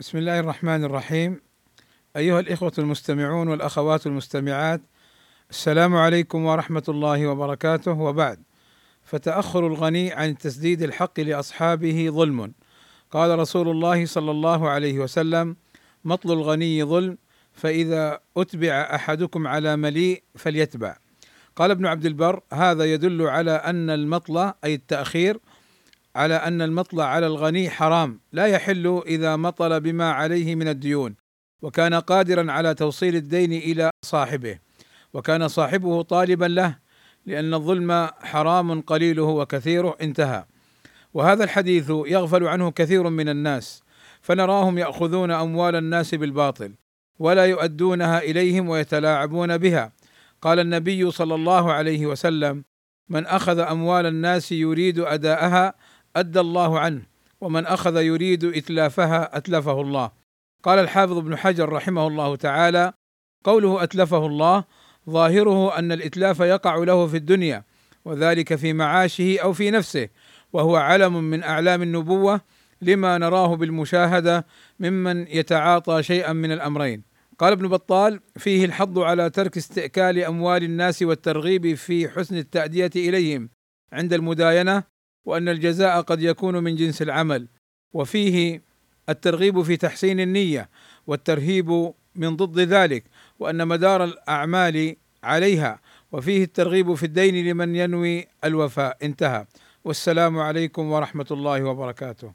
بسم الله الرحمن الرحيم. أيها الإخوة المستمعون والأخوات المستمعات السلام عليكم ورحمة الله وبركاته. وبعد فتأخر الغني عن تسديد الحق لأصحابه ظلم. قال رسول الله صلى الله عليه وسلم مطل الغني ظلم فإذا أتبع أحدكم على مليء فليتبع. قال ابن عبد البر هذا يدل على أن المطل أي التأخير على أن المطلع على الغني حرام لا يحل إذا مطل بما عليه من الديون. وكان قادرا على توصيل الدين إلى صاحبه. وكان صاحبه طالبا له لأن الظلم حرام قليله وكثيره انتهى. وهذا الحديث يغفل عنه كثير من الناس فنراهم يأخذون أموال الناس بالباطل ولا يؤدونها إليهم ويتلاعبون بها. قال النبي صلى الله عليه وسلم من أخذ أموال الناس يريد أداءها أدى الله عنه ومن أخذ يريد إتلافها أتلفه الله. قال الحافظ ابن حجر رحمه الله تعالى قوله أتلفه الله ظاهره أن الإتلاف يقع له في الدنيا وذلك في معاشه أو في نفسه وهو علم من أعلام النبوة لما نراه بالمشاهدة ممن يتعاطى شيئا من الأمرين. قال ابن بطال فيه الحض على ترك استئكال أموال الناس والترغيب في حسن التأدية إليهم. عند المداينة وأن الجزاء قد يكون من جنس العمل وفيه الترغيب في تحسين النية والترهيب من ضد ذلك وأن مدار الأعمال عليها وفيه الترغيب في الدين لمن ينوي الوفاء. انتهى. والسلام عليكم ورحمة الله وبركاته.